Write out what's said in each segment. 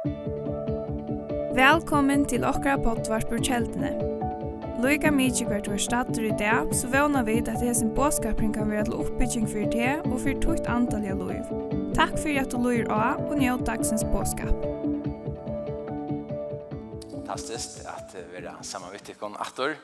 Velkommen til okra pottvarpur kjeldene. Loika mykje hvert var stater i dag, så vana vi at hesen båskapring kan være til oppbygging for det og for tukt antall av loiv. Takk for at du loir av og njød dagsens båskap. Fantastisk at vi er sammen med tikkene atter,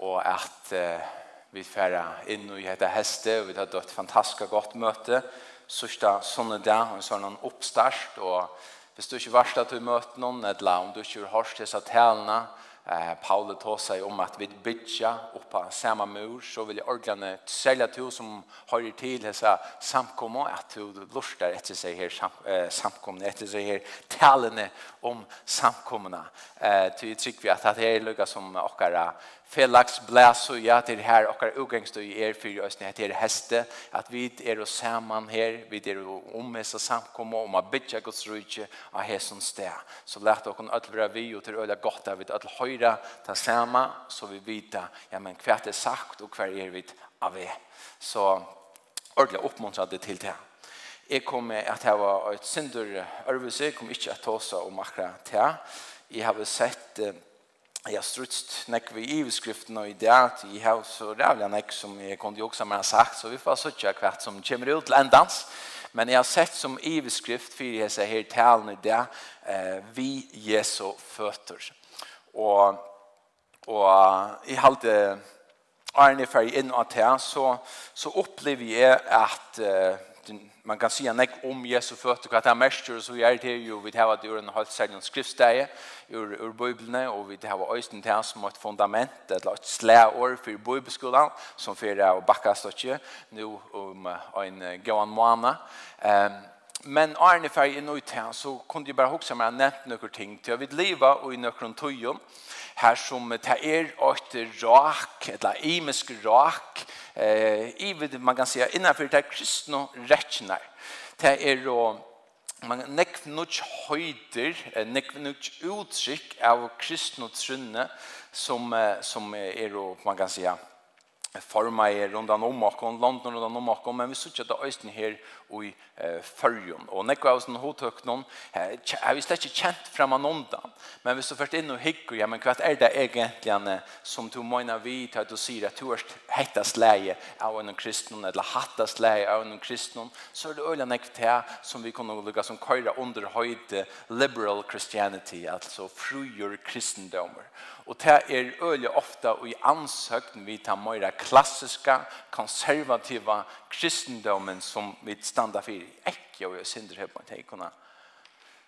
og at uh, vi færa inn og heta heste, og vi har døtt fantastisk godt møte, sørste sånne dag, og sånn oppstart, og Hvis du ikke varst at du møter noen, eller om du ikke har hørt disse talene, eh, Paulus tar seg om at vi bytter opp på samme mur, så vil jeg ordentlig selge til som hører til disse samkommer, at du lurer etter seg her sam, eh, samkommene, etter seg her talene om samkommene. Eh, til jeg trykker vi at det er lykke som dere felags blæsu, ja, til her okkar ugangst i er fyrir oss, det er heste, at vi er oss saman her, vi er omhessa samkomma, om a bytja Guds rike av hesson sted. Så lærte okkar öll vera vi, og til øyla gott av vi öll ta sama, så vi vita, ja, men hva er sagt, og hva er vi av vi. Så ordentlig oppmuntrade til det. Jeg kommer at jeg var et synder øvelse, jeg kom ikke at ta om akkurat det. Jeg har sett jeg har strutt nekk i iveskriftene og i det at jeg har så rævlig nekk som jeg kunne jo også ha sagt, så vi får søtja hvert som kommer ut til endans. Men jeg har sett som iveskrift for jeg ser her talene det eh, vi Jesu føtter. Og, og i halte Arne ferdig inn og til, så, så opplever jeg at eh, man kan säga nek om Jesu fötter vad han mäster så är det ju vi har det ur en halv säljon skriftstäje ur ur bibeln och vi har östen till som ett fundament ett lat slä or för bibelskolan som för och backa stotje nu om en gåan måna ehm men Arne för i Nöjtän så kunde ju bara huxa mig att några ting till. Jag vill leva och i några tojon här som tar er åter rak, eller imisk rak, eh, i, man kan säga innanför det kristna rättsnar. Det är då man nek nuch høyder, nek nuch uttrykk av kristna trunne som, som er, man kan säga, forma er rundan om okken, landen rundan om och men vi sier ikke at det øyne her i eh, fyrjon. Og när jag sånne hodtøk någon, er vi slett ikke kjent frem av Men hvis du först inn og hickar, ja, men kvart är det egentligen som du menar vi tar at du sier at du er hettast leie av en kristnum, eller hattast leie av en kristnum, så er det öliga nekva til som vi kan lukka som köra under höjd liberal Christianity, alltså frujur kristendomar. Og det er øyla ofta og i ansøkten vi tar møyra klassiska, konservativa kristendomen som vi standa för. Äck og jeg synder her på en tejkorna.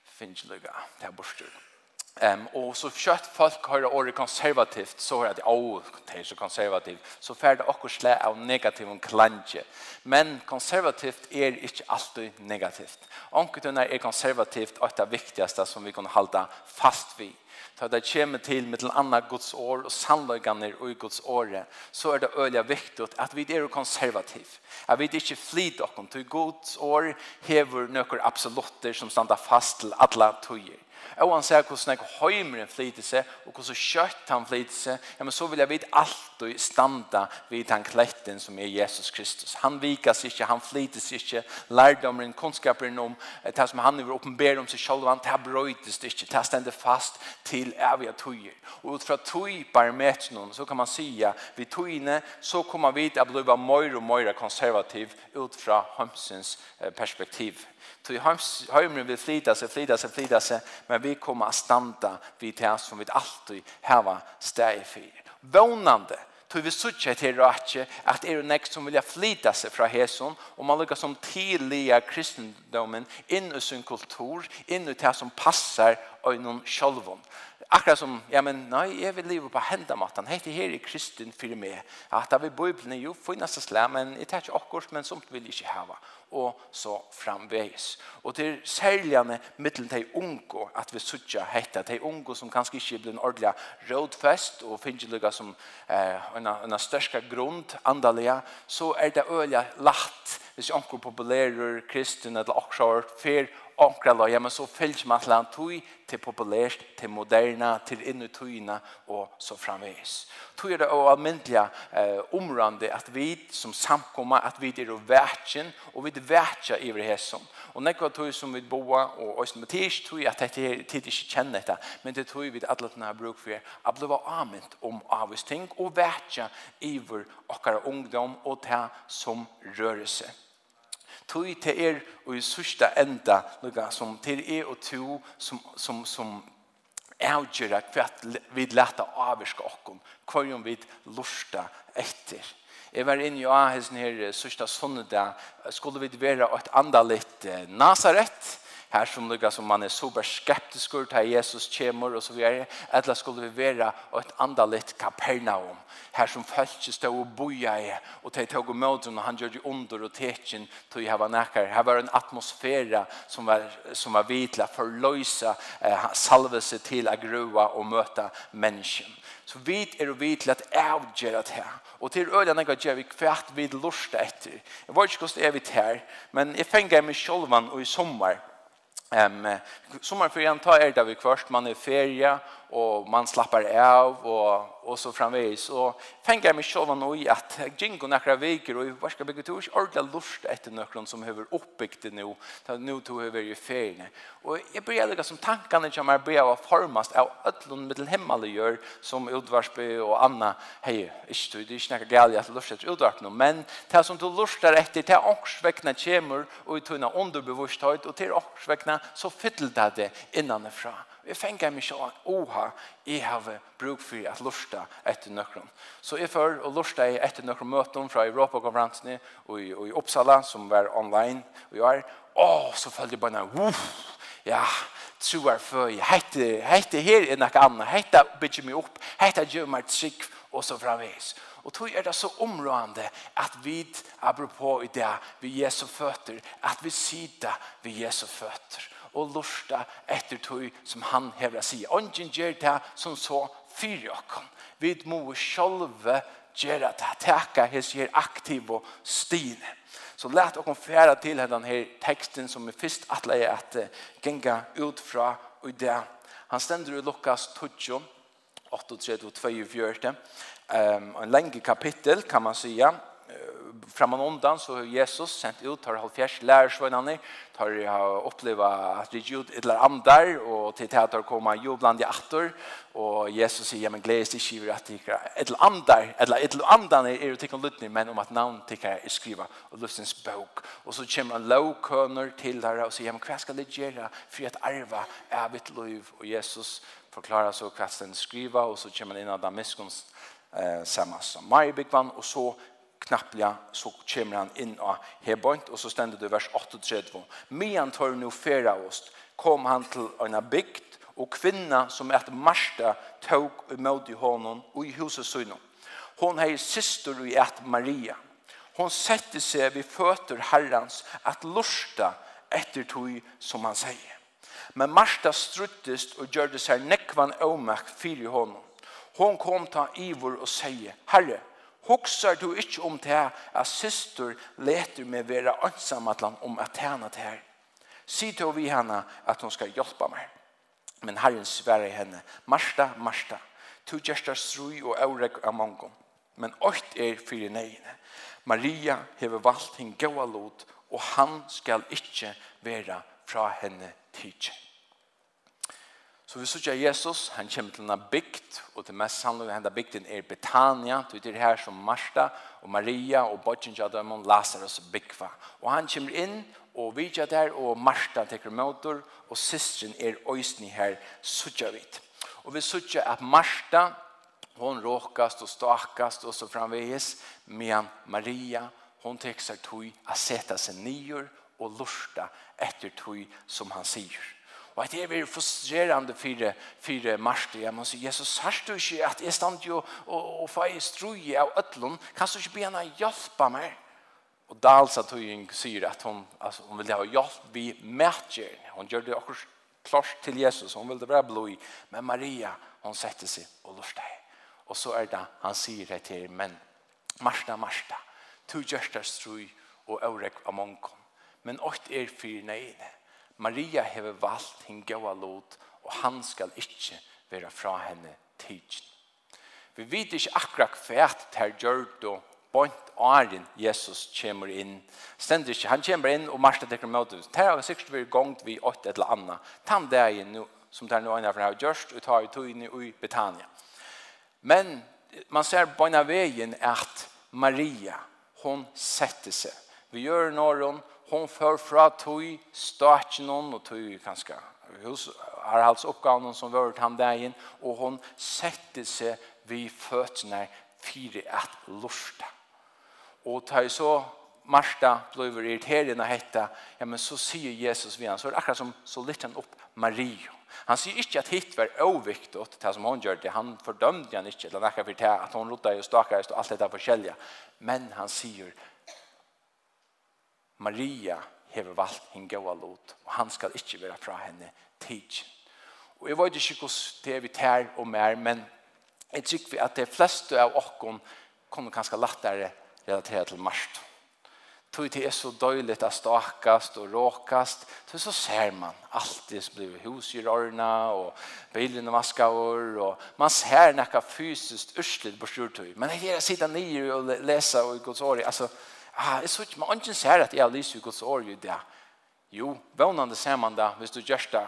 Finns det lugga. Det er borstyrna. Ehm um, och så kött folk har det ordet konservativt så är det åh det är så konservativt så färd också slä av negativ och klanje. Men konservativt är er inte alltid negativt. Anketunna är er konservativt att det viktigaste som vi kan hålla fast vid. Ta det kommer till med andra Guds år och sannolikanir och i Guds år så är det öliga viktigt att vi är konservativ. Att vi inte flyter oss till Guds år hever några absolutter som stannar fast till alla tøyer Og han sier hvordan jeg høymeren flyter seg, og hvordan kjøtt han flyter seg, ja, men så vil jeg vite alltid standa vid han kletten som er Jesus Kristus. Han vikas ikke, han flytes ikke, lærdomeren, kunnskaperen om det som han vil oppenbere om seg selv, han tar brøytes ikke, det stender fast til evige tøyer. Og ut fra tøy barometeren, så kan man sige, vi tøyene, så kommer vi til å bli mer og mer konservativ ut fra Homsens perspektiv Tog heimren vil flyta seg, flyta seg, flyta seg, men vi kommer att standa vid det som vi alltid hava steg for. Vånande, tog vi suttje til rake, at er det nek som vilja flyta seg fra heson, og man lukkar som tidliga kristendomen inn i sin kultur, inn i det som passar øynon sjolvon. Akkurat som, ja, men nei, jeg vil leve på hendamaten. Hei, det her er kristen for meg. At vi vil bøyblene jo finnast det slag, men jeg tar ikke akkurat, men som vil jeg ikke hava og så framveis. Og til særligane mittelen til unge at vi suttja hetta, til unge som kanskje ikke blir en ordelig rådfest og finner lukka som eh, en, en største grunn, andalega, så er det øyla latt hvis unge populærer kristen eller akkurat fer omkra loja, men så fyllt man til han tog til populært, til moderna, til innu tøyna og så framvis. Tog er det å almindeliga eh, omrande at vi som samkomma, at vi er vertjen, og vi er vertja i hesson. Og nekva tog som vi boa, og oss med tids tog at dette er tid ikke kjenner dette, men det tog vi alle denne bruk for at bli var amint om avvis ting, og vertja iver okkara ungdom og ta som rørelse tog til er og i sørste enda noe som til er og to som, som, som avgjør at vi lette avvirke okken, hva vi lorte etter. Jeg var inne i Ahes her sørste sånne da, skulle vi være et andalit Nazaret, her som lukka som man er super skeptisk ut her Jesus kommer og så videre, eller skulle vi være et andalit Kapernaum, her som følte stå og boja i, og de tog og møten, og han gjør det under og tekin til jeg var nekker. Her var en atmosfär som var, som var vidla for løysa eh, salvelse til å grua og möta mennesken. Så vi er og vi til at avgjøre det her. Og til øyne jeg gjør vi kvært vi lorste etter. Jeg vet ikke hvordan det er vi her, men jeg fenger meg selv og i sommer, Um, sommarferien tar er det vi først, man er ferie, og man slappar av og, og så framvis. Og fengar mig sjål var i at gingo nekra viker og i varska bygget tors ordla lust etter nøkron som hever oppbyggt det nu, ta nu to hever i feriene. Og jeg bryr lika som tankane som er bryr var formast av ötlun mittel himmel gjør som Udvarsby og anna hei, är det er ikke gal gali at lust etter utvarsby, men det som du lustar etter, ta er ångsvekna kjemur og i tunna och og til ångsvekna så fyttel det innanifra. Jeg fenger meg ikke at oha, i har bruk for at lusta etter nøkron. Så jeg før og lusta jeg etter nøkron møten fra Europakonferansen og, i, og i Uppsala, som var online og jeg er, Åh, så følte jeg bare, uff, ja, troar för jag hette hette her en och annet, hette bygger mig upp hette gjør meg trygg och så framvis och tog är det så områdende att vi apropå i det vi Jesu føtter, att vi sida vi Jesu føtter og lusta etter tog som han hever å si. Ongen gjør det som så fyrer okken. Vi må sjølve gjøre det. Teka hans gjør aktiv og stine. Så let okken fjæra til denne teksten som er først atle er at genga ut fra og det. Han stender i Lukas 12, 38 og 24. Um, en lenge kapittel kan man sige framan undan så har Jesus sent ut tar halvfjärs lärsvänner tar har uppleva att det gjort ett eller andar och till att komma ju bland de attor och Jesus säger men gläds sig skriver att det är ett andar eller ett andan är det tycker lutning men om att namn tycker är skriva och lustens bok. Och så kommer en lovkörner till där och säger men vad ska det göra för att arva evigt liv? Och Jesus förklarar så vad den skriva och så kommer in av Damaskus eh samma som Maj Bigvan och så knapplega så kommer han inn av Hebont, og så stender det vers 38. Mian tar nu færa oss, kom han til en bygd, og kvinna som et marsta tog imot i honom og i huset synom. Hon er syster i et Maria. Hon sette seg vid fötter herrans at lorsta etter tog som han sier. Men Marsta struttest og gjør det seg nekvann fyr i honom. Hon kom ta ivor og sier, Herre, Hoksar du ikke om det at syster leter vera være ansamatlan om at henne det her. Si til vi henne at hun skal hjelpe meg. Men Herren sverre henne, Marsta, Marsta, tu gjerst strui og aurek av mongon. Men ocht er fyrir neiene. Maria hever valgt hinn gaua lot, og han skal ikkje vera fra henne tidsen. Så vi sykja Jesus, han kommer til en bygd, og til mest sannlig henda bygden er Betania, du det her som Marta og Maria og Bodgenja dømmen, Lazarus og Bygva. Og han kommer inn, og vidja der, og Marsta tekker motor, og systeren er øysni her, sykja vidt. Og vi sykja at Marta, hon råkast og stakast og så framvis, men Maria, hon tekker seg tog å sette seg nyer og lusta etter tog som han sier. Og at det er frustrerende for, for Marste. Jeg må si, Jesus, sørst du ikke at jeg stand jo og, og får jeg strøy av ødlån? Kan du ikke be henne hjelpe meg? Og Dals at hun sier at hun, altså, hun vil ha hjelp vi mætjer. Hun gjør det akkurat klart til Jesus. Hun vil det være blod i. Men Maria, hun setter seg og lurte. Og så er det, han sier det til men Marsta, Marsta, du gjør det strøy og aurek av mongon. Men åkt er fyr nøyene. Maria hever valgt hin gaua lot, og han skal ikkje vera fra henne tidsin. Vi vet ikkje akkurat fært ter gjørt og bont åren Jesus kommer inn. Stendur ikke, han kommer inn og marsjer til kremøtet. Det har sikkert vært gongt vi åt et eller annet. Tan det er nu, som ter noen av har gjørst, og tar i inn i Betania. Men man ser på en av veien at Maria, hon setter seg. Vi gjør når hun, hon för fra tog staten och tog kanske hus har hans uppgåvan som var han dagen och hon sätte sig vid fötterna fyra att lusta. Och ta så Marta blev irriterad när hetta, ja men så säger Jesus vi han så är det akkurat som så liten upp Maria. Han säger inte att hit var oviktigt till som hon gjorde. Det. Han fördömde han inte eller näka för det att hon rodde och stakade och allt det där förskälliga. Men han säger Maria hever valgt hinn gåa lot, og han skal ikke være fra henne tid. Og jeg vet ikke hos det vi tar og mer, men jeg tykker vi at det fleste av okkon kommer ganske lettere relatera til marst. Tog det er så døyligt å stakast og råkast, så så ser man alltid som blir husgjørorna og bilen vaskavår, og man ser nekka fysiskt urslit på styrtøy. Men jeg er sitta nere og lesa og godsårig, altså, altså, ah, jeg så ikke, men ikke ser at jeg har lyst lyser Guds år i det. Jo, vånande ser man det, hvis du gjør det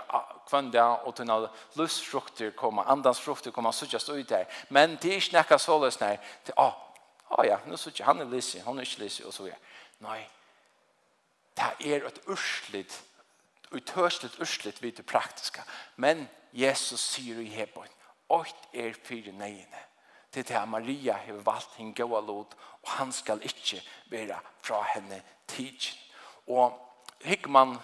kvann det, og til når lustfrukter kommer, andans frukter kommer, så gjør det ut der. Men det er ikke noe så løs, nei. Til, ah, ah ja, nå så ikke, han er lyst, han er ikke lyst, og så gjør. Nei, det er et urslitt, utørslitt urslitt vidt det praktiske. Men Jesus sier i Hebron, «Oit er fire neiene.» til det Maria har valgt henne gåa lot, og han skal ikke være fra henne tidsen. Og hikker man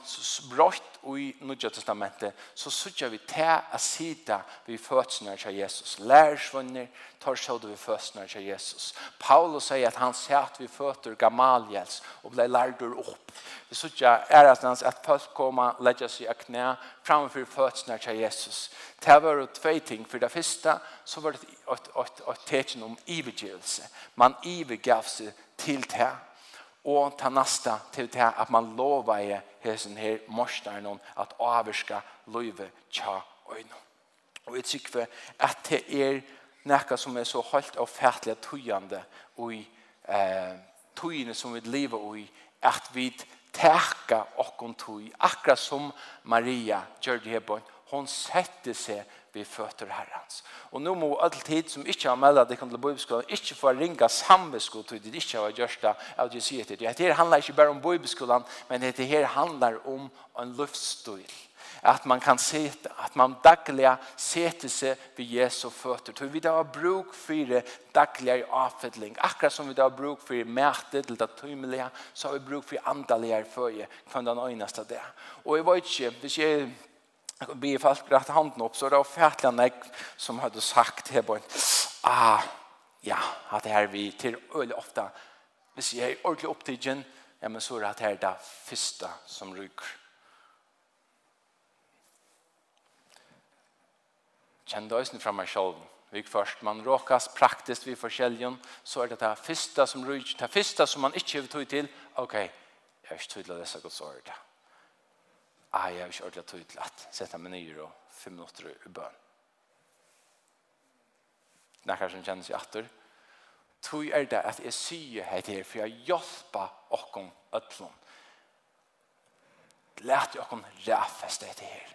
brått i Nudja Testamentet, så sørger vi til å sida vi fødsene av Jesus. Lærersvunner tar seg vi fødsene av Jesus. Paulus sier at han sier at vi føtter Gamaliels og ble lærdur opp. Vi sørger er at at folk kommer og legger seg av knæ framfor fødsene av Jesus. Det var tvei ting. For det første så var det et, et, om ivergivelse. Man ivergav seg til det. Og ta nasta til det at man lovar i hesen her morsdagen at avvirska løyve tja øyne. Og jeg tykker at det er nekka som er så holdt og fætlig tøyande og i eh, tøyene som vi lever og i at vi teka okkon tøy akkurat som Maria gjør det her på hon sette seg vi fötter herrans. Och nå må all tid som ikke har meldet det kan til bøybeskolen, ikke få ringa samvetskot til det ikke har gjort det av det sier til det. Det handlar ikke bare om bøybeskolen, men det her handlar om en luftstøyl. At man kan se at man daglig sätter seg vid Jesu føtter. Hur vi da har bruk for det dagliga avfädling. Akkurat som vi da har bruk for mäte til det tøymelige, så har vi bruk for andalige føje, från den det. Og Och jag vet ikke, hvis jag be folk rätt handen upp så det var färtliga nägg som hade sagt här på ah, ja, att det här vi till öl ofta hvis jag är ordentligt upptigen ja, men så är det att det här det första som ryker. Kjenn det ösning från mig själv vi först man råkas praktiskt vid försäljen så är det det här första som ryker det första som man inte har ta till okej, okay, jag är inte tydlig att det är så gott så är det ah, jeg har ikke ordentlig tog til at sette meg nye og fem minutter i bøn. Det er kanskje en kjenner i atter, tog er det at jeg sier her til for jeg hjelper åkken øtlån. Læt jeg åkken ræfeste til her.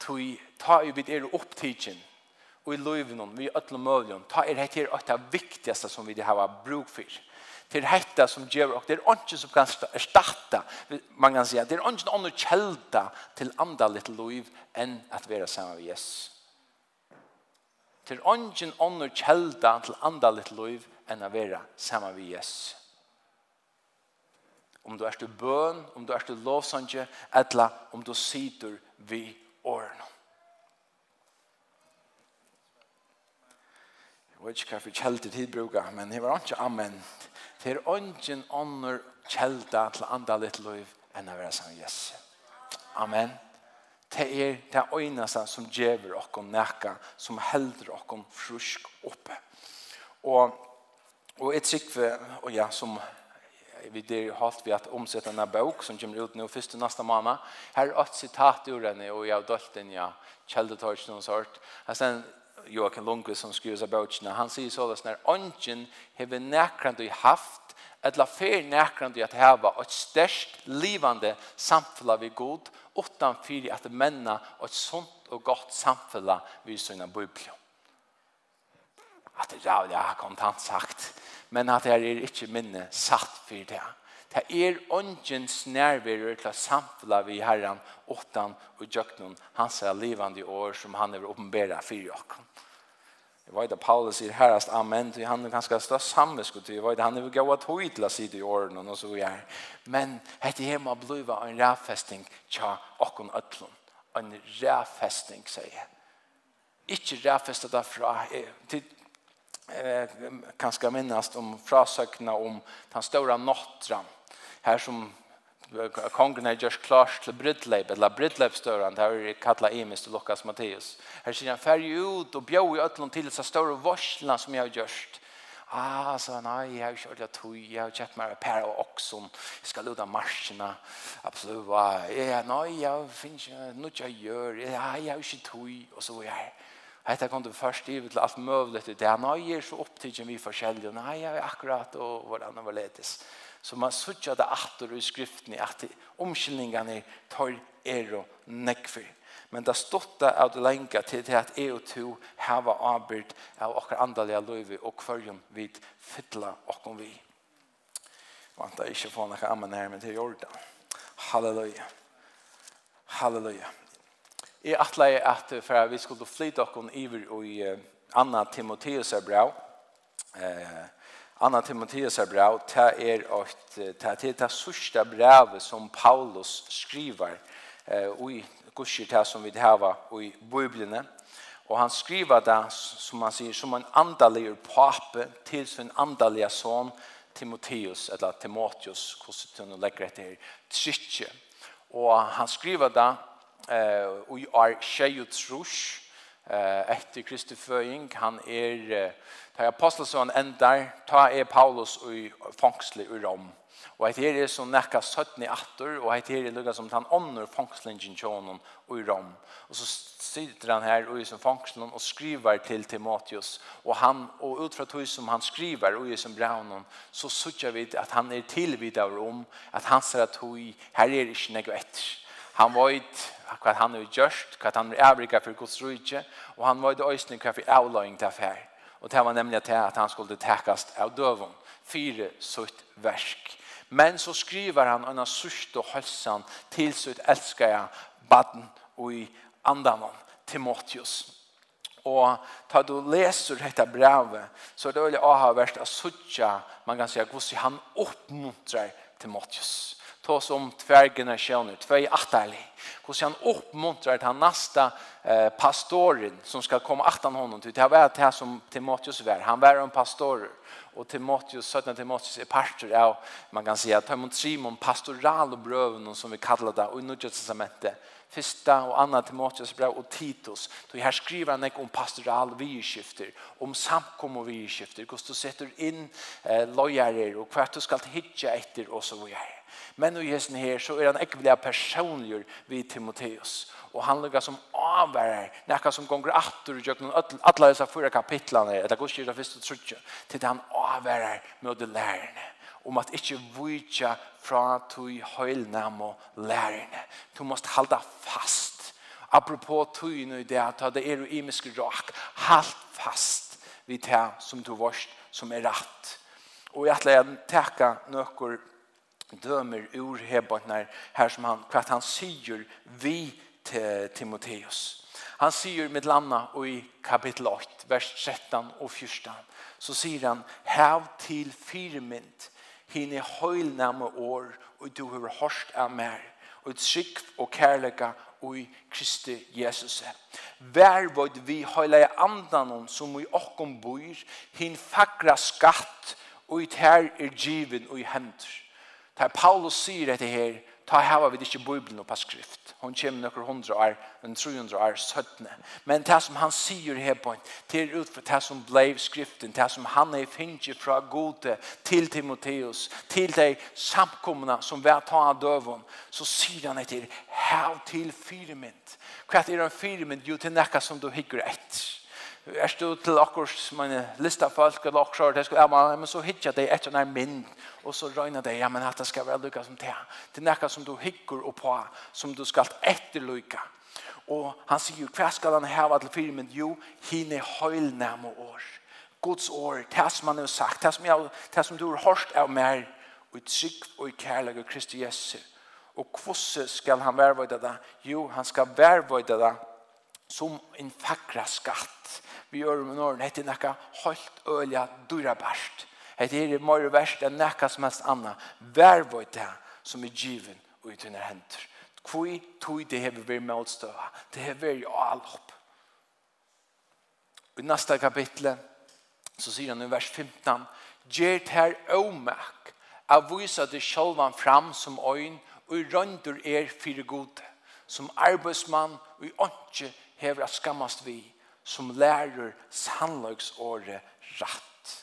Tog ta i vidt er opptidsen og i løyvnån, vi øtlån møljen, ta er her til at det viktigste som vi har bruk for til hetta som gjør og det er ikke som kan starta. Man kan säga det er ikke noen kjelda til andre litt liv än at vara sammen med Jesus. Det er ikke noen kjelda til andre litt liv än att vara sammen med Jesus. Om du er til bøn om du er til lovsanje eller om du sitter vid årene Jeg vet ikke hva for kjeldet tid bruker, men det var ikke amen til ånden ånder kjelda til andre litt liv enn å være sammen Jesus. Amen. Det er det øyneste som gjør dere nækka, som helder dere frusk oppe. Og, og jeg trykker, og ja, som vi det halt vi att omsätta den bok som kommer ut nu första nästa månad. Här är ett citat ur den och jag har dölt den ja, källde tar någon sort. Alltså Joakim Lundqvist som skriver seg bøtjene, han sier så det sånn «Ongen hever nekrande i haft, etla fer nekrande i at heva et størst livande samfella vi god, utan fyri at menna et sunt og godt samfella vi søgna bøybljå». At det er ja, kontant sagt, men at det er ikke minne satt for det. Ja Det er ångens nærværere til å vi herren, åttan og djøknen, hans er livande år som han er åpenbæra for djøkken. Jeg vet at Paulus sier herrest amen, til han er ganske størst samviskut, jeg vet at han er gav at høy til å si det i årene og så er. Men dette her må bli en rævfesting tja okken øtlån. En rævfesting, sier jeg. Ikke rævfestet derfra. Til eh, kanskje minnast om frasøkna om den stora nottran her som kongen har gjørs klart til brydleip, eller brydleipstøren, det har vi kallet Imis til Lukas Matteus. Her sier han, færg ut og bjør i øtlån til disse store varslene som jeg har gjørst. Ah, så nei, jeg har ikke ordentlig tog, jeg har kjøpt meg pære av oksen, jeg skal luta marsjene, absolutt, ja, nei, jeg finner ikke noe jeg gjør, ja, jeg har ikke tog, og så er jeg. Hetta kom du først i til alt møvlet. Det er nøye så opptidgen vi forskjellige. Nei, jeg er akkurat, og hvordan det var letes. Så man sutja det atter i skriften i at omkyldningene tar er og nekver. Men det stått det av det lenge til det at jeg og to hava avbyrd av okker andalige løyve og hverjum vid fytla okker vi. Vant jeg ikke få noe ammen her, men det er. Halleluja. Halleluja. Jeg atleie at for vi skulle flytte okken iver i Anna Timotheus er bra. Eh, Anna Timotheus er bra. Det er et, det er det sørste brevet som Paulus skriver eh, i kurser det som vi har i Bibelene. Og han skriver det, som han sier, som en andalig pape til sin andalige son Timotheus, eller Timotheus, hvordan du legger det her, trykje. Og han skriver det eh og er sjøy trus eh etter Kristi føying. Han er ta apostelsøn endar ta er Paulus i fangsle i Rom. Og at her er som nekka 17 i atter og at her er lukka som han ånder fangslingen tjonen i Rom. Og så sitter han her i som fangslen og skriver til Timotheus. Og han og ut fra tog som han skriver i som braunen så sutja vi at han er tilvidav om at han ser at tog her er ikke nekka etter. Han var hva han har gjort, hva han har avrika for Guds rydje, og han var i det øyne hva for avløying til affær. Og det var nemlig til at han skulle tekast av døven, fire sutt versk. Men så skriver han en sørst og hølsan til sutt elskere baden og i andan Timotheus. Og ta du leser dette brevet, så er det veldig avhverst av suttja, man kan si, hvordan han oppmuntrer Timotheus ta som tvär tjänar, tvär attarlig. Och han uppmuntrar han nästa eh, pastoren som ska komma attan honom till. Det var det här som Timotheus var. Han var en pastor. Och Timotheus, sötna Timotheus är pastor av, man kan säga, mot Simon, pastoral och bröven som vi kallar det. Och i Nudja testamentet Fyrsta og annan Timotheus brev og Titus. Så her skriver han ikke om pastoral vidskifter, om samkom og vidskifter, hvordan du setter inn eh, løgjerer og hva du skal hitje etter og så videre. Men i hesten her så er han ikke vilja personlig vid Timoteus, Og han lukkar som avværer, nekka som gonger atter og gjøkken alle disse fyra kapitlene, eller gudskirta fyrst og trutje, til han avværer å lærerne om at ikkje vujtja fra tui høylnam og lærerne. Du måst halda fast. Apropos tui nu det at det er imisk rak. Halt fast vid det som du varst som er rett. Og jeg ætla jeg teka nøkker dømer ur hebbarnar her som han, hva han sier vi til Timoteus. Han sier med landa og i kapitel 8, vers 13 og 14, så sier han, hev til firmynd hine høylname år, og du har hørst av mer, og trygg og kærlega og i Kristi Jesus. Vær vod vi høyla i andan som i okkom bor, hin fagra skatt, og i tær er given og i hender. Det Paulus sier dette her, ta hava vi ikke Bibelen og på skrift. Hon kommer noen hundre år, en 300 år, 17. Men det som han sier her på, det er ut for det som ble skriften, det som han er finnet fra gode til Timoteus, til de samkomna som vil ta av døven, så sier han etter, hav til firemynd. Hva er en firemynd? Jo, til nekka som du hikker etter er du til akkurs mine lista folk eller akkurs det skulle, ja, men så hittar det etter nær mynd og så røyna det, ja, men at det skal være lykka som det det er nekka som du hikker og på som du skal etterlykka og han sier hva skal han heva til fyrir men jo, hine høylnæm og år Guds år, det som han har sagt det som, jeg, det som du har hørt av mer og i trygg og i og Kristi Jesu og hvordan skal han værvøyde det? Jo, han skal værvøyde det som en fakra skatt vi gjør med Norden, hette nekka holdt ølja dyra bært. Hette her er mer verst enn nekka som helst anna. Vær vår det som er given og i tunne henter. Hvor tog det hever vi motstøva. Det hever jo all opp. I neste kapittel så sier han i vers 15 Gjer her omak av vise det sjølvan fram som øyn og rønder er fire gode som arbeidsmann og i åndsje hever at skammast vi som lærer sannløksåret rett.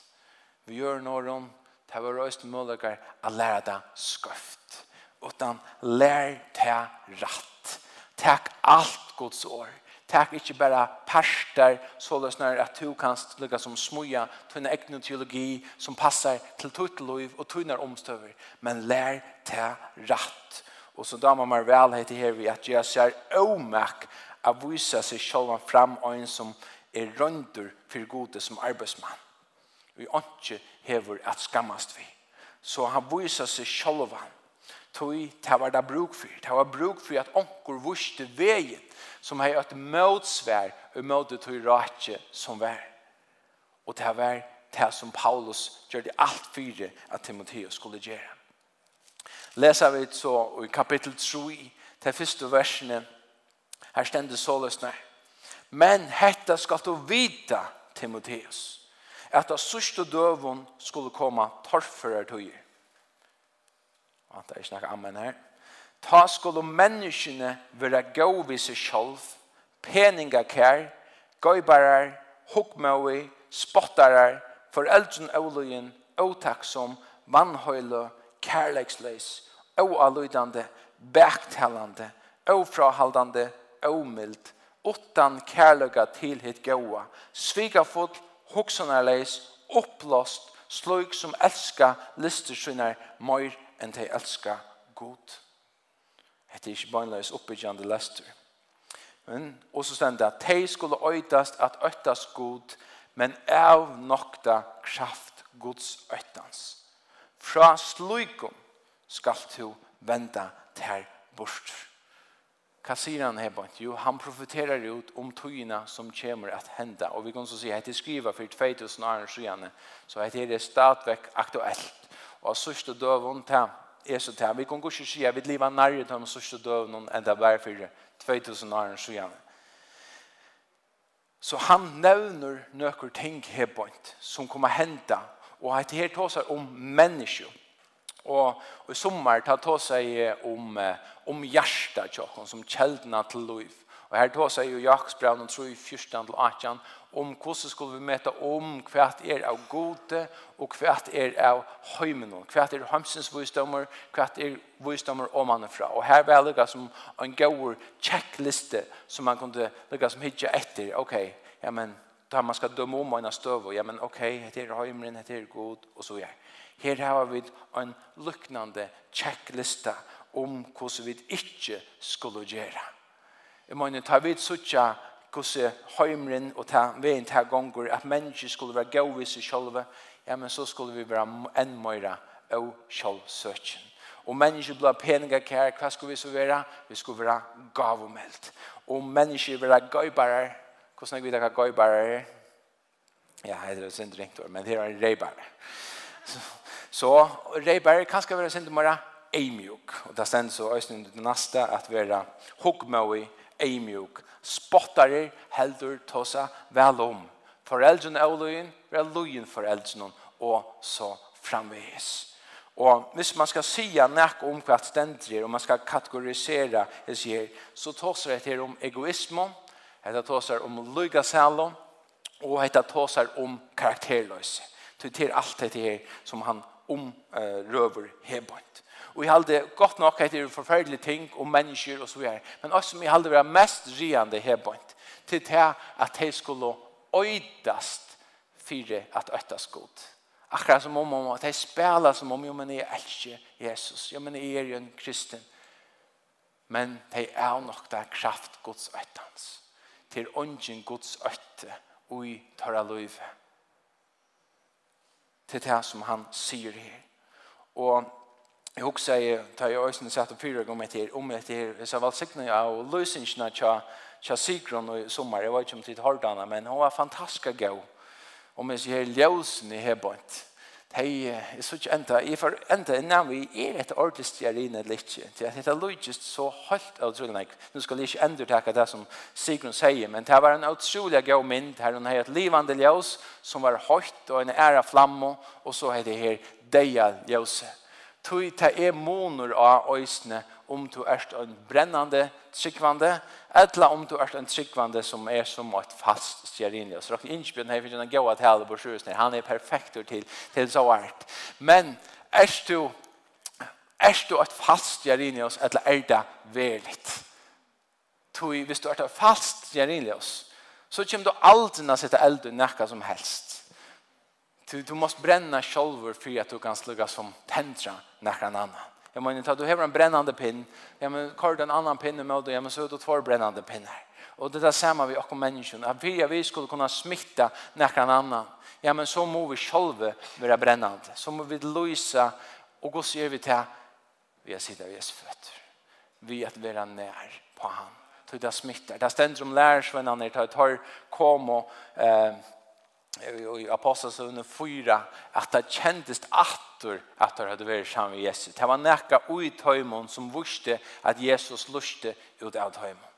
Vi gjør noen, det var røst muligere å lære det skøft. Utan lær det rett. Takk alt Guds år. Takk ikke bare parster, så løsner at du kan ligge som smuja, tunne egne teologi som passer til tøyt liv og tunner omstøver. Men lær det rett. Og så damer man vel heter her vi at jeg ser omak a vise seg selv fram og en som er rønder for gode som arbeidsmann. Vi ikke hever at skammast vi. Så han viser seg selv tog det var det bruk for. Det var bruk for at onker vurste veien som har et møtsvær og møte tog rake som vær. Og det var det som Paulus gjør det alt fire at Timotheus skulle gjøre. Leser vi så i kapittel 3, til første versene, Her stendur så løsner. Men hetta skal du vita, Timotheus, at av sørste døven skulle komme torfører tøyer. Og det er snakket amen her. Ta skulle menneskene være gode ved seg selv, peningakær, gøybarer, hukmøy, spottarar, foreldren øvløyen, åtaksom, vannhøyle, kærleksleis, åaløydande, baktalande, åfrahaldande, omild, utan kærløyga til hitt gåa, svigafull, hoksanarleis, opplåst, slug som elska lister synar møyr enn de elska god. Hette er ikke bøgnleis oppbyggjande lester. Men, og så det at de skulle øytast at øytast god, men av nokta kraft gods øytans. Fra slugum skal du venda ter bort. Hva sier han her? Jo, han profeterer ut om togene som kommer at hende. Og vi kan så si, at det skriver for 2000 år siden, så at det stadigvæk aktuelt. Og sørste døven til er så til. Vi kan ikke si at vi lever nærmere til de sørste døven enn det var for 2000 år siden. Så han nevner noen ting her som kommer hende. Og hette her tåser om mennesker Og, og i sommer tar ta seg om, om hjertet tjokken, som kjeldene til liv. Og her tar seg jo Jakobsbrev og tro i 14 til 18 om hvordan skulle vi møte om hva er av gode og hva er av høymen. Hva er hamsens visdommer, hva er visdommer om han er fra. Og her var det som en god checkliste som man kunne legge som hitje etter. Ok, ja men da man skal dømme om en støv, ja men ok, det er høymen, det er god, og så ja. Her har vi en luknande checklista om hvordan vi ikke skulle gjøre. Jeg mener, ta vidt suttja hvordan heimren og ta veien til gonger at mennesker skulle være gøy i seg selv, ja, men så skulle vi være enn mer og selvsøkjen. Og mennesker ble peninger kjær, hva skulle vi så være? Vi skulle være gavomelt. Og mennesker ble gøybare, Hvordan er vi gøybare er? Ja, det er synd ringt, men det er en reibarer. Så Så Reiberg kan ska være sin mer eimjuk. Og det sen så ösnen det at vi er hugmaui eimjuk. Spottare heldur tosa vel om. Foreldrene er løyen, vi er løyen föräldrarna og så framvis. Og hvis man skal si nek om hva stendrir, og man skal kategorisera det sier, så tåsar det her om egoisme, det tåsar om lygasalo, og det tåsar om karakterløse. Det er alt det her som han om uh, røver hebant. Og jeg halde godt nok at det er forferdelige ting om mennesker og så videre. Men også som jeg halde var mest riande hebant til det at de skulle øydast fire at øytast godt. Akkurat som om, om at de spela som om jo, men jeg elsker Jesus. Jo, men jeg er jo en kristen. Men de er nok der kraft Guds øytans. Til ånden Guds øyte og i tørre løyve til det som han sier her. Og jeg husker jeg, da jeg også satt og fyrer om etter, om etter, jeg var sikkerne av løsningene til Tja Sigrun i sommar, jeg vet ikke om tid hardana, men hun var fantastisk gøy. Og med så her ljøsen i hebant. Hei, jeg så ikke enda, jeg får enda en navn, jeg er et ordentlig stjerine litt, til at dette lydes så høyt av trolig, nå skal jeg ikke enda takke det som Sigrun sier, men det var en utrolig god mynd, her hun har et livande ljøs, som var høyt, og en ære flamme, og så er det her deia ljøset tui ta er monur av øysene om du erst en brennande tryggvande, eller om du erst en tryggvande som er som et fast stjerinje. Så dere innspjøren her finner en god at hele på sjøsene. Han er perfekt til, til så hvert. Men erst du, erst du et fast stjerinje, eller er det verligt? Tui, hvis du er et fast stjerinje, så kommer du aldri å sette eld i nekka som helst. Du, du måste bränna själv för att du kan slugga som täntra när annan. Jag menar, du har en brännande pinn, ja, men kör du en annan pinn med dig, ja, men så är det två brännande pinnar. Och det där samma vi och människan. Att vi, vi skulle kunna smitta någon annan. Ja, men så må vi själva vara brännande. Så må vi lysa och gå så gör vi till vi har sida vid Jesu fötter. Vi att vara när på han. Så det smittar. Det ständer om lärarsvennan när det tar kom och eh, i apostelsøvne 4 at det kjentes atter at det hadde vært sammen med Jesus. Det var nekka ui tøymon som vurste at Jesus luste ut av tøymon.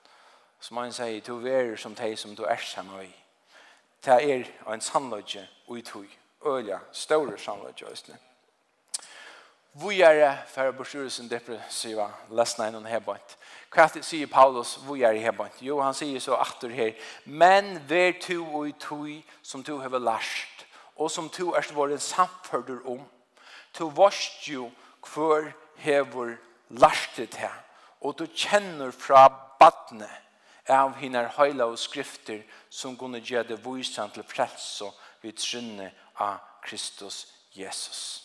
Som han sier, du er som de som du er sammen med. Det er en sannløgje ui tøy. Ølja, større sannløgje, Østene. Vujare för borsurelsen depressiva läsna innan hebant. Hva sier Paulus vujare hebant. Jo, han sier så atter her, Men ver to og tui som to har lært, og som to er vært samfördur om. to varst jo kvar hevor lært det her, og du kjenner fra badne av hinar høyla og skrifter som kunne gjøre det vujsan til frelse vid skynne av Kristus Jesus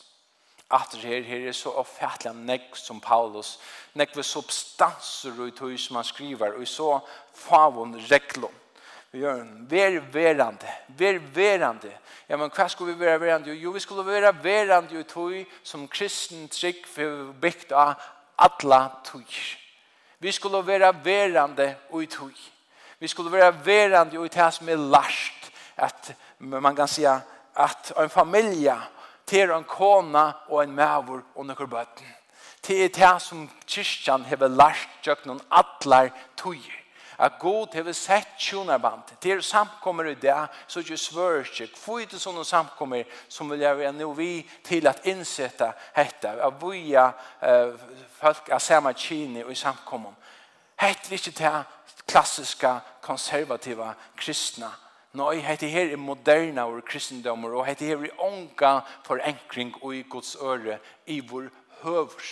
at her, her er så oppfattelig nekk som Paulus, nekk ved substanser og tog som han skriver, og så favon reglom. Vi gjør en ver verande, ver verande. Ja, men hva skulle vi være verande? Jo, vi skulle være verande i tog som kristen trygg for bygd av alla tog. Vi skulle være verande i tog. Vi skulle være verande i tog som er last, at man kan si at en familie til en kona og en mævur og noen bøtten. Det er det som kyrkjan har lært gjøkken atlar tøyer. At god har sett tjonarbandet. Det er samkommer i det, så ikke svør ikke. Hvor er det sånne samkommer som vil gjøre nå vi til at innsette dette. At vi er folk av samme kini og i samkommer. Hette er ikke det klassiska konservativa kristna Nei, hette her er moderna og kristendommer, og hette her er onga forenkring og i Guds øre, i vår høver.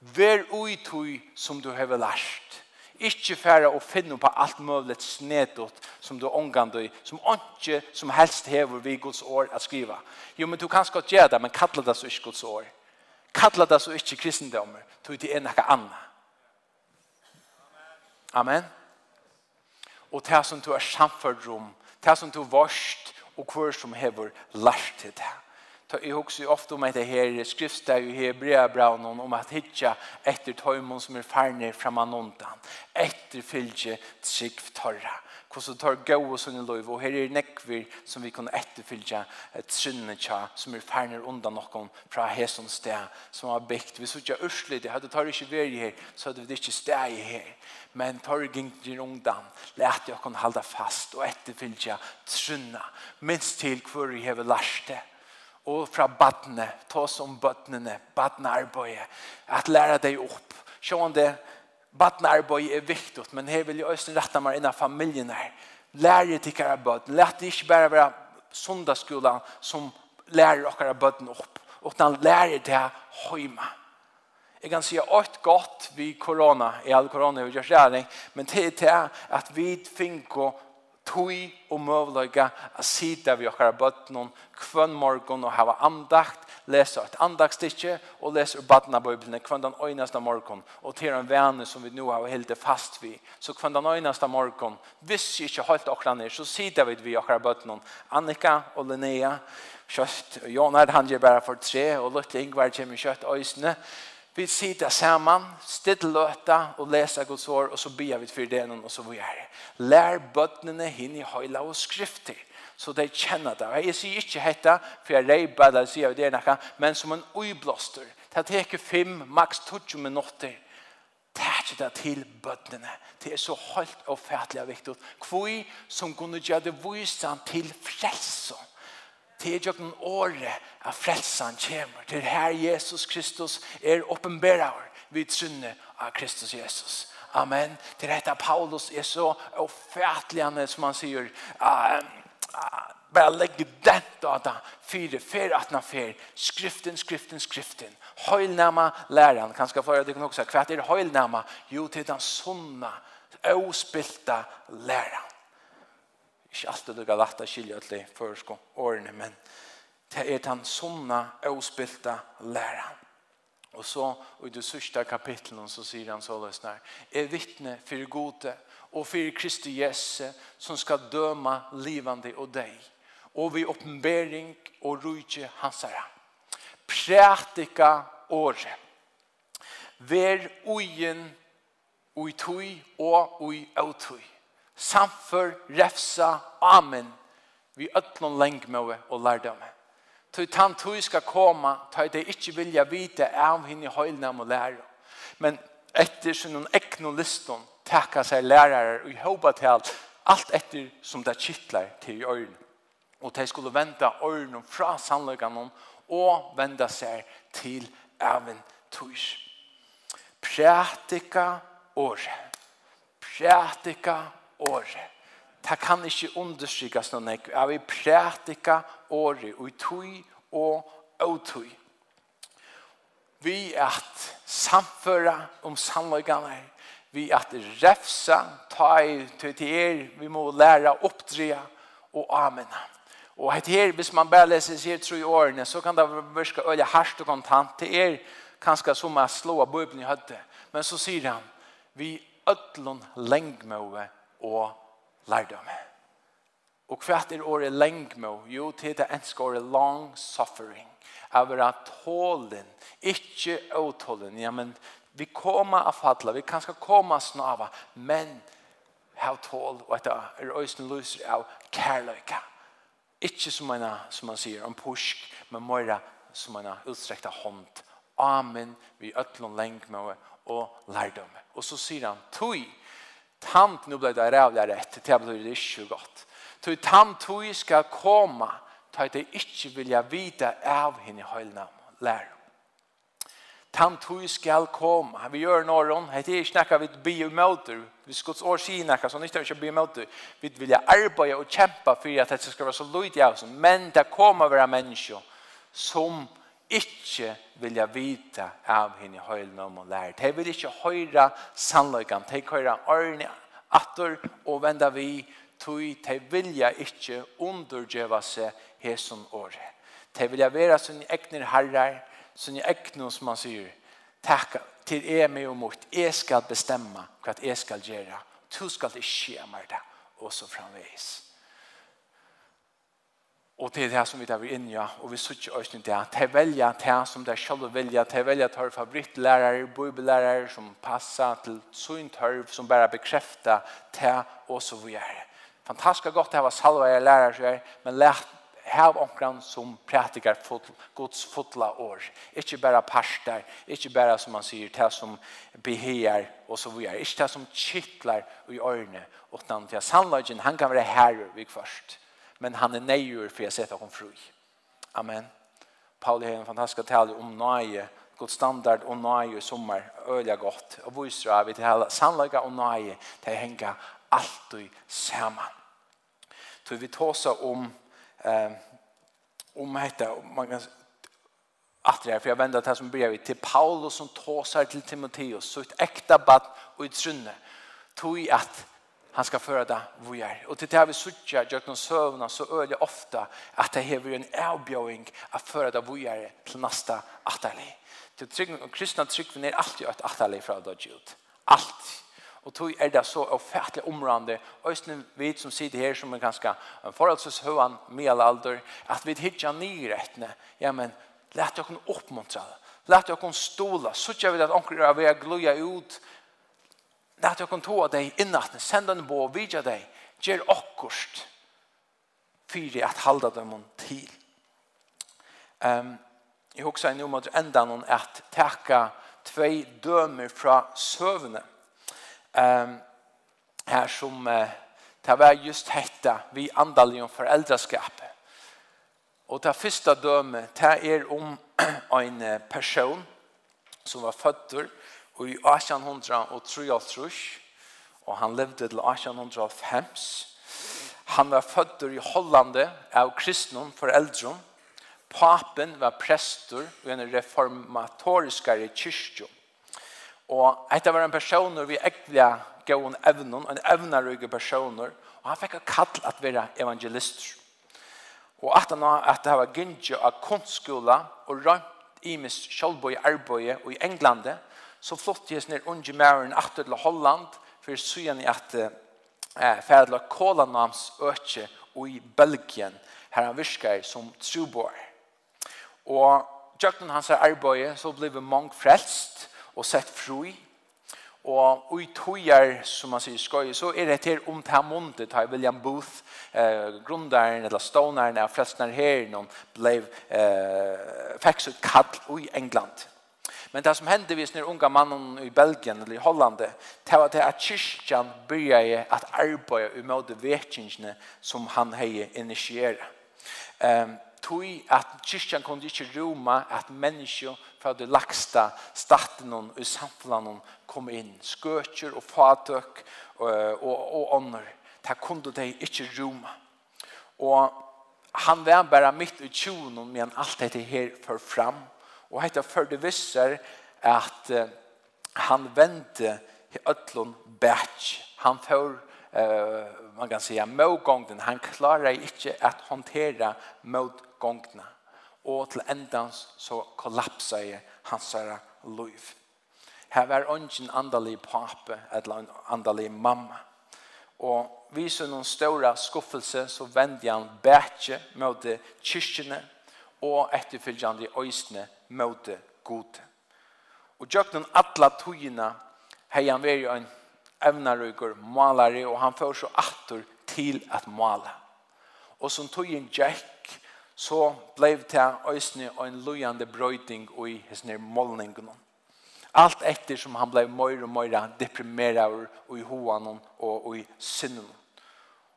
Vær ui tui som du hever lært. Ikke færa og finne på alt mulig snedot som du omgandøy, som ikke som helst hever vi Guds år at skriva. Jo, men du kan godt gjøre det, men kalla det så ikke Guds år. Kalla det så ikke kristendommer, tog det er noe annet. Amen. Amen. Og det som du er samfunnet om, det som du varst og hver som hever lært til det. Ta i hugsi ofta om att det her skriftar i Hebrea braunen om at hitja etter tøymon som är färne framanontan. Etter fylgje trygg torra hvordan tar gå og sånne lov, og her er nekver som vi kan etterfylge et synne tja, som er ferner undan noen fra hesson sted som har bygd. Hvis vi ikke er ørselig, det hadde tar ikke veri her, så hadde vi ikke steg her. Men tar gengjer undan, let jeg kan halda fast og etterfylge trunna, minst til hvor vi lært det. og fra badne, ta som badnene, badnearbeidet, at lære deg opp. Sjående, Batnarbeid er viktigt, men her vil jeg også rette meg innan familien her. Lærer til hver bød. Lærer det ikke bare være sundagsskolen som lærer dere bøden opp, utan lærer det høyma. Jeg kan si åt godt vi korona, i all korona vi gjør men det er til at vi finner tui og møvløyga a sida vi okkar bøtnum kvønn morgun og hava andakt, lesa et andaktstikje og lesa ur badnabøyblene kvønn den øynasta morgon og til en vene som vi nu hava hilde fast vi. Så kvønn den øynasta morgun, hvis vi ikke holdt okkar nir, så sida vi vi okkar bøtnum. Annika og Linnea, kjøtt, Jonar han gjer bare for tre, og Lutte Ingvar kjem kjøtt øysene, Vi sitter sammen, stedt løta og leser Guds ord, og så ber vi for det og så vi er. Lær bøttene henne i høyla og skrifter, så de kjenner det. Jeg sier ikke dette, for jeg reiber det, sier vi det noe, men som en uiblåster. Det teker fem, maks 20 minutter. Det er det til bøttene. Det er så høyt og fætlig viktig. Hvor som kunne gjøre det vise til frelsen til jøkken året av frelsan kommer. Til her Jesus Kristus er åpenbærer vid trunne av Kristus Jesus. Amen. Til dette Paulus er så ofertligende som han sier uh, uh, bare lägg den data fire, fire, atna, fire skriften skriften skriften. Høylnæma læreren. Kan ska föra det kan er kvart är heilnama jo til den sunna ospilta læreren ikke alltid lukka lagt å skilje til føresko årene, men det er den sunna, avspilte læran. Og så, i det sørste kapitlet, så sier han så løsner, er vittne for gode og for Kristi Jesse, som skal døme livande og deg, og vi oppenbering og rujtje hans herre. Prætika året. Ver ugen, ui tui og ui autui samför, refsa, amen, vi ötlån lengmøve och lærdømme. Tøy tant tøy skal koma, tøy det ikkje vilja vite av hinn i høylnam og læra. Men etter sin noen ekno liston, takka seg lærare og i håpa til alt, alt etter som det kittlar til i Och Og de skulle venda øyrene fra sannløkene og venda seg til avin tøys. Prætika året. Prætika året året. Det kan ikke understrykes noen ekk. Jeg vil prætika året, og tøy og åtøy. Vi at samføre om sannløkene, vi at refsa, ta i er, vi må lære oppdreja og amena. Og et her, hvis man bare leser seg tro i årene, så kan det virke øye harst og kontant til er, kanskje som å slå av bøyben i høtte. Men så sier han, vi ødlån lengmøve og lærdom. Og hva er året lengmo? Jo, til det enske året long suffering. Av å tålen, ikke åtålen. Ja, men vi kommer av fadla, vi kan skal komme snava, men av tål, og etter er øyne lyser av kærløyka. Ikke som man, som man sier, om pusk, men mora som man utstrekta hånd. Amen, vi øtlån lengmo og lærdom. Og så sier han, tog, Tant nu blev det rävliga rätt. Det blir det inte gott. Så tant tog ska komma. Ta det inte vilja vita av henne i höjlnamn. Lär. Tant tog ska komma. Vi gör norron. Det är snacka vid biomöter. Vi skots år sinaka så nytta vi biomöter. Vi vilja arbeta och kämpa för att det ska vara så lojt av oss. Men det kommer vara människor som människor ikke vilja vita av henne høylen om å lære. De vil ikke høre sannløyken. De høyre ørene atter og venda vi tog. De vilja ikke undergjøve seg hesen året. De vilja være sine egne herrer, sine egne som man sier. Takk til jeg med og mot. Jeg skal bestemme hva jeg skal gjøre. Du skal ikke gjøre meg det. Og så framveis. Og det er det som vi tar inn, ja, og vi sier ikke til det. De velger det som de selv velger, de velger tørv favorittlærere, bibellærere som passer til sånn tørv, som bare bekrefter det og så vi er. Fantastisk godt det var salva jeg lærer seg, men lært hev omkran som prætikar fot, Guds fotla år. Ikke bare parster, ikke bare som man sier, det som beheer og så vi er. Ikke det som kittler i og utan til sannlagen, han kan være herre vi først men han är nejur för jeg sätter honom fru. Amen. Pauli har en fantastisk tal om nøye, god standard och nöje sommer, øyelig gott. Och viser av det og nøye til å henge alt alltid samman. Så vi tar om eh, om detta, man kan at det är, för jag vänder det här som brev till Paulus som tåsar till Timoteus, så ett äkta bad och ett trunne, Tog at han skal føre det vi er. Og til det här vi suttar, gjør noen søvner, så öliga ofte at det här vi en avbjøring å føre det vi er til neste atterlig. Til trygg, og kristne tryggven er alltid et atterlig fra det gjort. Alt. Og tog er det så ofattligt omrande. Östen vi som sitter her som är ganska en förhållsvis alder, at vi hittar ner rättne. Ja men, lät jag kunna uppmuntra det. Lät jag kunna stola. Så jag vet att omkring jag vill glöja ut Lært jeg kontor av dig innan send den på og vidja dig. Ger okkurst Fyri at halda dem till. Um, jag också en om at enda noen at takka tvei dømer fra søvne. Um, här som uh, det var just hetta vi andalig om foreldreskapet. Og det første døme, det er om en person som var født og i 1853, og han levde til 1850. Han var født i Hollande av kristne foreldre. Papen var prester i en reformatorisk kyrkje. Og etter var en person vi ekvia gav en evnen, en evnerøyge personer, og han fikk kall at være evangelister. Og at han at det var gynnje av kunstskola og rømt i mis kjølbøy arbeid i Englande, og så flott jeg snir unge mæren atter til Holland, for så igjen i at eh, færdla Kolanams øke og i Belgien, her han virker som trubor. Og tjøkken hans arbeid, så ble vi mange frelst og sett fri, Og i tøyer, som man sier skøy, så er det her om det her måndet har William Booth, eh, grunneren eller ståneren av frelsneren her, noen ble eh, fikk sitt kall i England. Men det som hände vis när unga mannen i Belgien eller i Holland det var det att begynte började att arbeta måte väckelserna som han hade initieret. Ehm um, tog at kyrkjan kunde ikke roma at mennesker fra det lagsta staten og samfunnet kom inn. Skøtjer og fatøk og, og, og ånder. Det kunde de ikke roma. Og han var bare midt i tjonen men alt dette her for fram. Og hetta førde visser at uh, han vente i ötlun batch. Han får uh, man kan säga motgången. Han klarar inte att hantera motgångarna. Och till ändans så kollapsar hans liv. Här var ingen andalig pappa, eller en andalig mamma. Og vis noen stora skuffelse så vendte han bætje mot kyrkene og etterfølgende øysene møte god. Og den atla togina har han veri en evnarugur malare og han får så attor til at male. Og som togin gikk så blev det øysne og en lojande brøyding i hessne målningen. Allt etter som han blev mer og mer deprimerad og i hoan og i synden.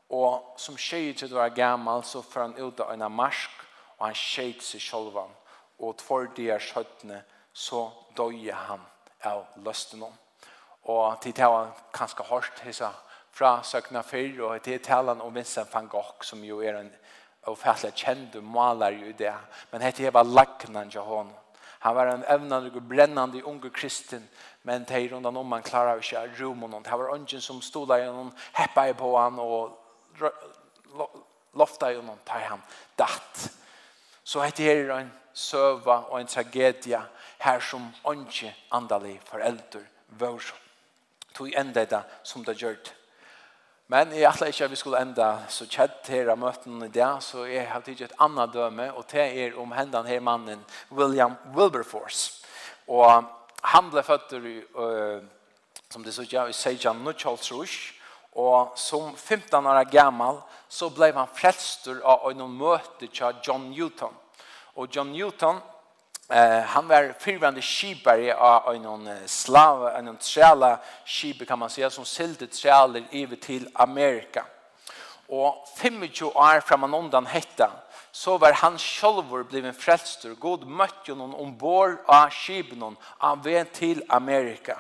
Og som tjej til å være gammal så får han ut av en marsk og han tjej til seg sjolvan og tvær der skjøttene, så døye han av løstene. Og til det var kanskje hårdt, hisa, fra Søkna Fyr, og til talen om Vincent van Gogh, som jo er en ofattelig kjent maler jo det. Men dette var lagnan til henne. Han var en evnande og brennande unge kristen, men det er rundt om han klarer ikke å romme. Det var ungen som stod der og heppet på han og loftet gjennom, tar han datt. Så heter det en søva og en tragedia her som ikke andalig forelder vår. Tog enda det som det gjør det. Men jeg atler ikke at vi skulle enda så kjett her av møten i dag, så jeg har tidlig et annet døme, og det er om hendene her mannen William Wilberforce. Og han ble født i, uh, som det sier, i Sejan Nuchalsrush, Og som 15 år gammal så blev han frelster av en møte til John Newton. Och John Newton eh, han var fyrvande kibare av en slav, en träla kibe kan man säga som silde träler över till Amerika. Och 25 år framan undan hetta så var han själv blivit frälstor. God møtte noen ombord av kiben av väg till Amerika.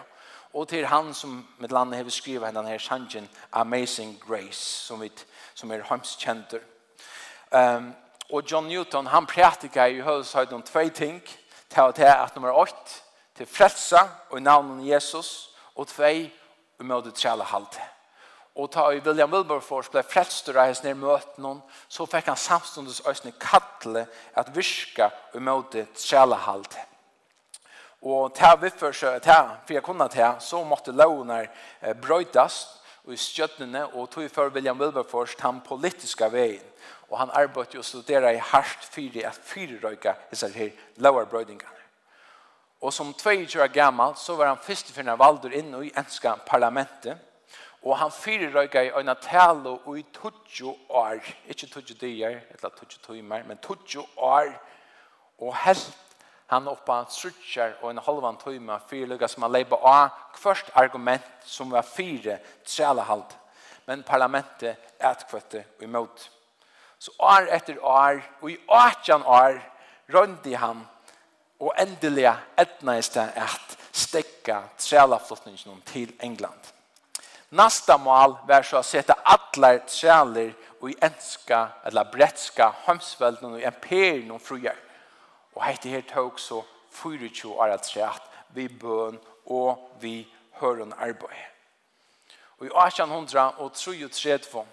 Og til han som med landet har skrivet henne her sangen Amazing Grace, som, vi, som er hamskjenter. Um, og John Newton, han prætika i høyshøyden om tve ting, til at det at nummer 8, til frelsa og i navnet Jesus, og tve, og det trelle halte. Og ta i William Wilberforce ble frelst og reis ned møten noen, så fikk han samståndes øyne kattle at virka og møte trelle halte. Og til vi for seg til, for jeg kunne til, så måtte lovene brøytes i støttene, og tog for William Wilberforce den politiske veien. Og han arbeidet og studerte i hardt fire, at fire røyka, disse her lovarbrøydingene. Og som 22 år gammel, så var han første finne valder inn i enska parlamentet, og han fire røyke i øyne tale og i 20 år, ikke 20 dier, eller 20 timer, men 20 år, og helt han oppa trutjar og en halvan tøyma fyrir lukka som han leipa av kvørst argument som var fire trælahald, men parlamentet etkvøtte og imot. Så år etter år, og i 18 år, røndi han og endelig etna i sted at stekka trælaflottningen til England. Nasta mål var så å sette atler træler og i enska eller bretska hamsvelden og imperien og frugjert. Og hette her tog så 24 år at rett vi bøn og vi høren arbeid. Og i 1833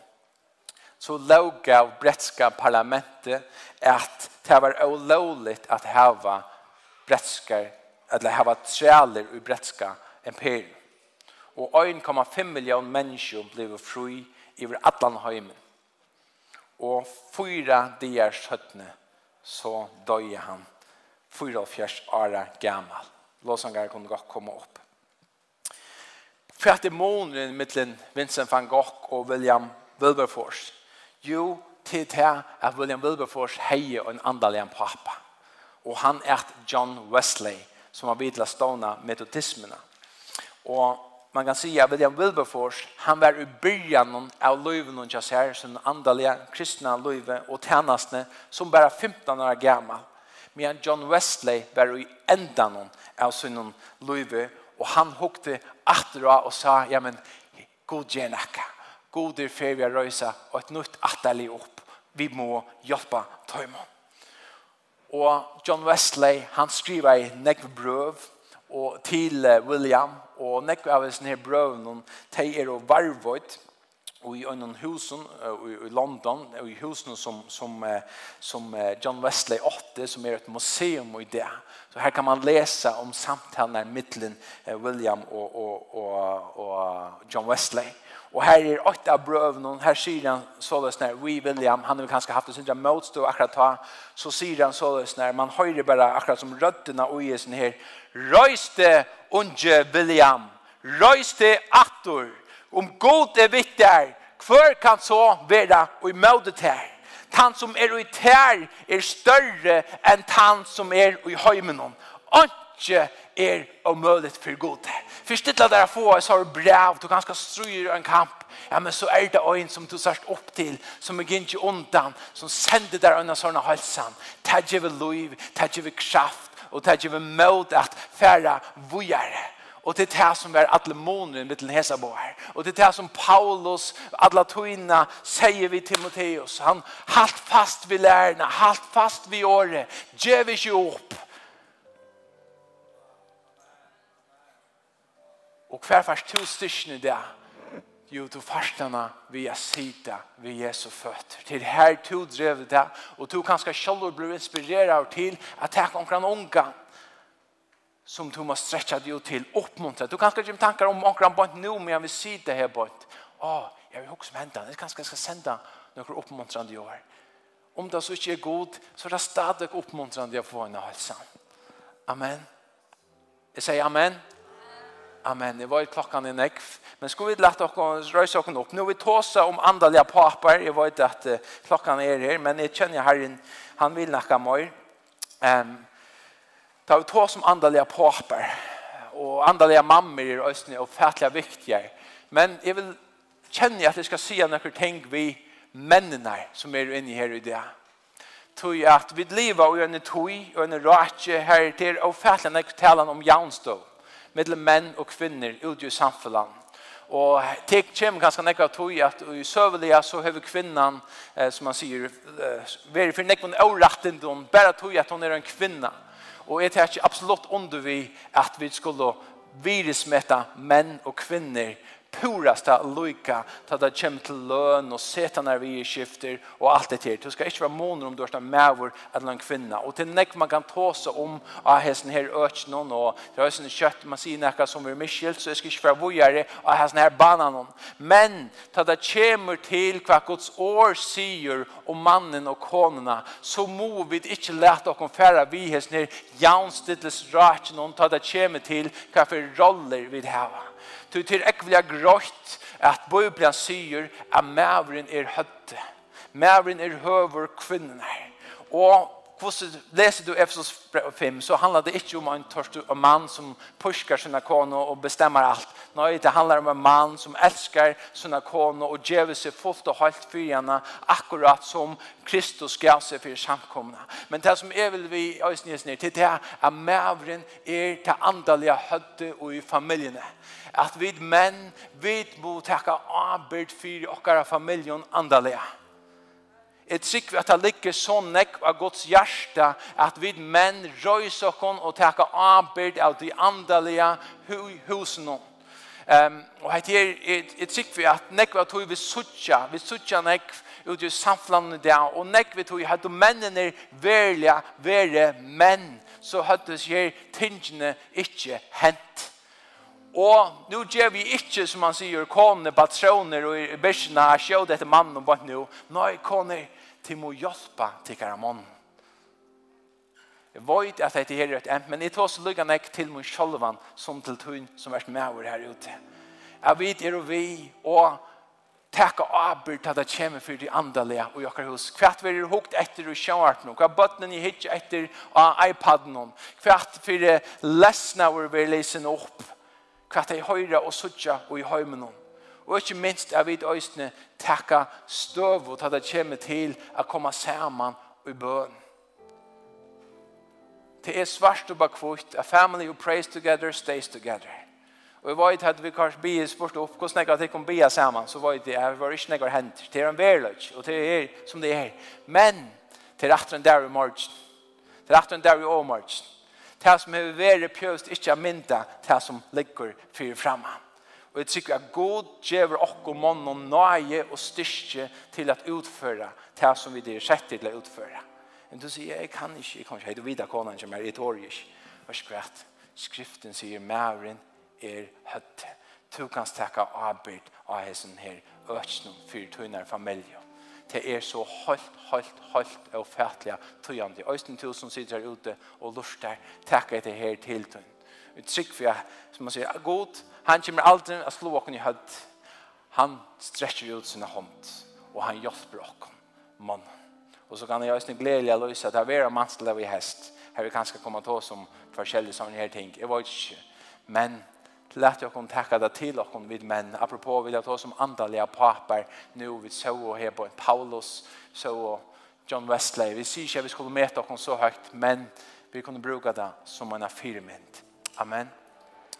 så låg av bretska parlamentet at det var olovligt at hava bretskar eller hava träler i bretska imperium. Og 1,5 miljon mennesker blev fri över Atlanheimen. Og fyra dier søttene så døde han 44 år gammal. Låsangar kunne godt komme opp. det i måneden mittlen Vincent van Gogh og William Wilberforce. Jo, til til at William Wilberforce heier en andal en pappa. Og han er John Wesley, som har vidla stående metodismene. Og man kan si at William Wilberforce, han var i byrjan av løyven og kjassær, som andalige kristna løyve og tjenestene, som bare 15 år gammal medan John Wesley var i endan av sin løyve, og han hukte atra og sa, ja, men god gjenakka, god er fer vi røysa, og et nytt atali opp. Vi må hjelpa tøymon. Og John Wesley, han skriver i nekve brøv, og til William, og nekve av hans brøv, de er og varvøyt, och i en husen i London og i husen som som som John Wesley åtte som är ett museum i det. Så här kan man läsa om samtalen mellan William och och och och John Wesley. Och här är åtta av någon här sier han sådär når we William han har kanske haft det sånn där motstå akkurat ta så sier han sådär når man höjer bara akkurat som rötterna och i sånn här røyste unge William røyste attor Om god er vitt der, hver kan så være i imøte her? Han som er i tær er større enn han som er i høymen. Ikke er omøyelig for god. Først til at dere får så har brev, du ganske struer en kamp, ja, men så er det en som du sørst opp til, som er ikke undan, som sender dere under sånne halsen. Det er ikke liv, det er ikke kraft, og det er ikke møte at færre vujere. Og det det som er alle måneder med til Hesaboer. Og det det som Paulus, alle togene, sier vi Timoteus. Han halt fast vid lærerne, halt fast vid året. Gjør vi ikke opp. Og hver fast to styrkene det jo du farstarna vi er sida vi Jesu føtter. Til her to drev det, og to kanskje selv blir inspireret til at det er omkring som du må stretcha dig til, till Du Du kanske inte tankar om omkring bort nu men jeg vil si det här bort. Ja, oh, jag vill också vänta. Jeg kanske ska sända några uppmuntrande år. Om det så ikke er god så er det stadig oppmuntrande å få en hälsa. Amen. Jeg sier amen. Amen. Det var i klockan i nekv. Men skulle vi lette dere røyse dere opp? upp. Nu vi tåse om andaliga papar. Jag vet att klockan är her, Men jag känner herren. Han vill nacka mer. Ehm. Um, Da vi tar som andaliga påper, og andaliga mammer i røstene og fætliga viktige. Men jeg vil kjenne at jeg skal si noen ting vi mennene som er inne her i det. Tøy at vi lever og en tøy og en rake her til og fætliga noen talen om jaunstå mellom menn og kvinner ut i samfunnet. Og det kommer ganske nekka tog at i søvelige så har kvinnan, eh, som man sier, eh, veri for nekka årattendom, bare tog at hun er en kvinna. Og jeg tar ikke absolutt under vi at vi skulle virismette menn og kvinner purasta lojka ta det kjem til løn og seta når vi skifter og alt det til. Du skal ikke være måneder om du er maver eller en kvinna. Og til nek man kan ta seg om av hesten her økjennom og det er sånn kjøtt man sier nekka som er miskilt så jeg skal ikke være vojere av hesten her banan. Men ta det kjem til hva Guds år sier om mannen og konene så må vi ikke lete oss fære vi hesten her jaunstittelsraten ta det kjem til hva for roller vi har. Du til ekvelig grått at Bibelen sier at mævren er høtte. Mævren er høver kvinner. Og hvordan leser du Efesos 5 så handlar det ikke om en tørst en mann som puskar sina kone og bestemmer alt. Nei, det handlar om en mann som elskar sina kone og gjør seg fullt og holdt for henne akkurat som Kristus gav seg for samkomne. Men det som er vil vi øyne ned til det er at mævren er til andalige høtte og i familiene at vi menn, vi må takke arbeid for okkara familjen andalega. Jeg tykker at det ligger så nekk av Guds hjerte at vi menn røys okkon og takke arbeid av de andalega husene. Um, og jeg er, jeg tykker at nekk av tog vi suttja, vi suttja nekk ut i samfunnet der, og nekk vi tog at mennene er verlige, verre menn, så hadde det her tingene ikke hent. Og nu gjør vi ikke, som han sier, kone, patroner og bæsjene jeg sjød dette mannen og bare nå. Nei, kone, til må hjelpe til karamon. Jeg vet at dette her er et ent, men jeg tar så lykkene ikke til min sjølven som til tøyen som er med over her ute. Jeg vet er og vi, og takk og arbeid til at det kommer för de andliga och jag kan hus kvart vi är hukt efter noe? Hva nu bøttene bottnen hittet etter efter iPaden hon kvart för det läsna vi vill opp? hva de høyre og suttja og i høymen om. Og ikke minst er vi i øyne takka støv og ta det kommer til å komme sammen i bøn. Det er svart og bakvort. A family who prays together stays together. Og jeg vet at vi kanskje blir spurt opp, hvordan jeg kan komme bia sammen, så vet jeg at vi ikke nekker hent. Det er en verløk, og det er som det er. Men det er etter en dag i morgen. Det er etter en dag i åmorgen det som er vært pjøst ikke er mynda det som ligger for framme. Og jeg tykker at god gjør okko mån og nøye og styrke til at utføre det som vi er sett til å utføre. Men du sier, jeg kan ikke, jeg kan ikke, jeg kan ikke, konan som er i torget. Og skvært, skriften sier, mæren er høtte. Du kan stekke arbeid av hessen her, øksen for tøyner familie det er så helt, helt, helt og fætlig tøyende. Øysten til som sitter her ute og lurer takker det her til tøyen. Vi trygg for jeg, som man sier, god, han kommer alltid å slå åkken i hødd. Han strekker ut sine hånd, og han hjelper åkken, mann. Og så kan jeg også glede å løse at det er en mannslig i hest. Her vi kanskje kommer til oss om forskjellige sånne her ting. Jeg vet ikke, men lät jag kon tacka det till och kon vid män apropå vill jag ta som andliga papper nu vi så och här på Paulus, så och John Wesley. Vi ser ju at vi skulle mäta kon så högt men vi kunde bruka det som en affirmament Amen.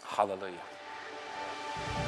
Halleluja. Halleluja.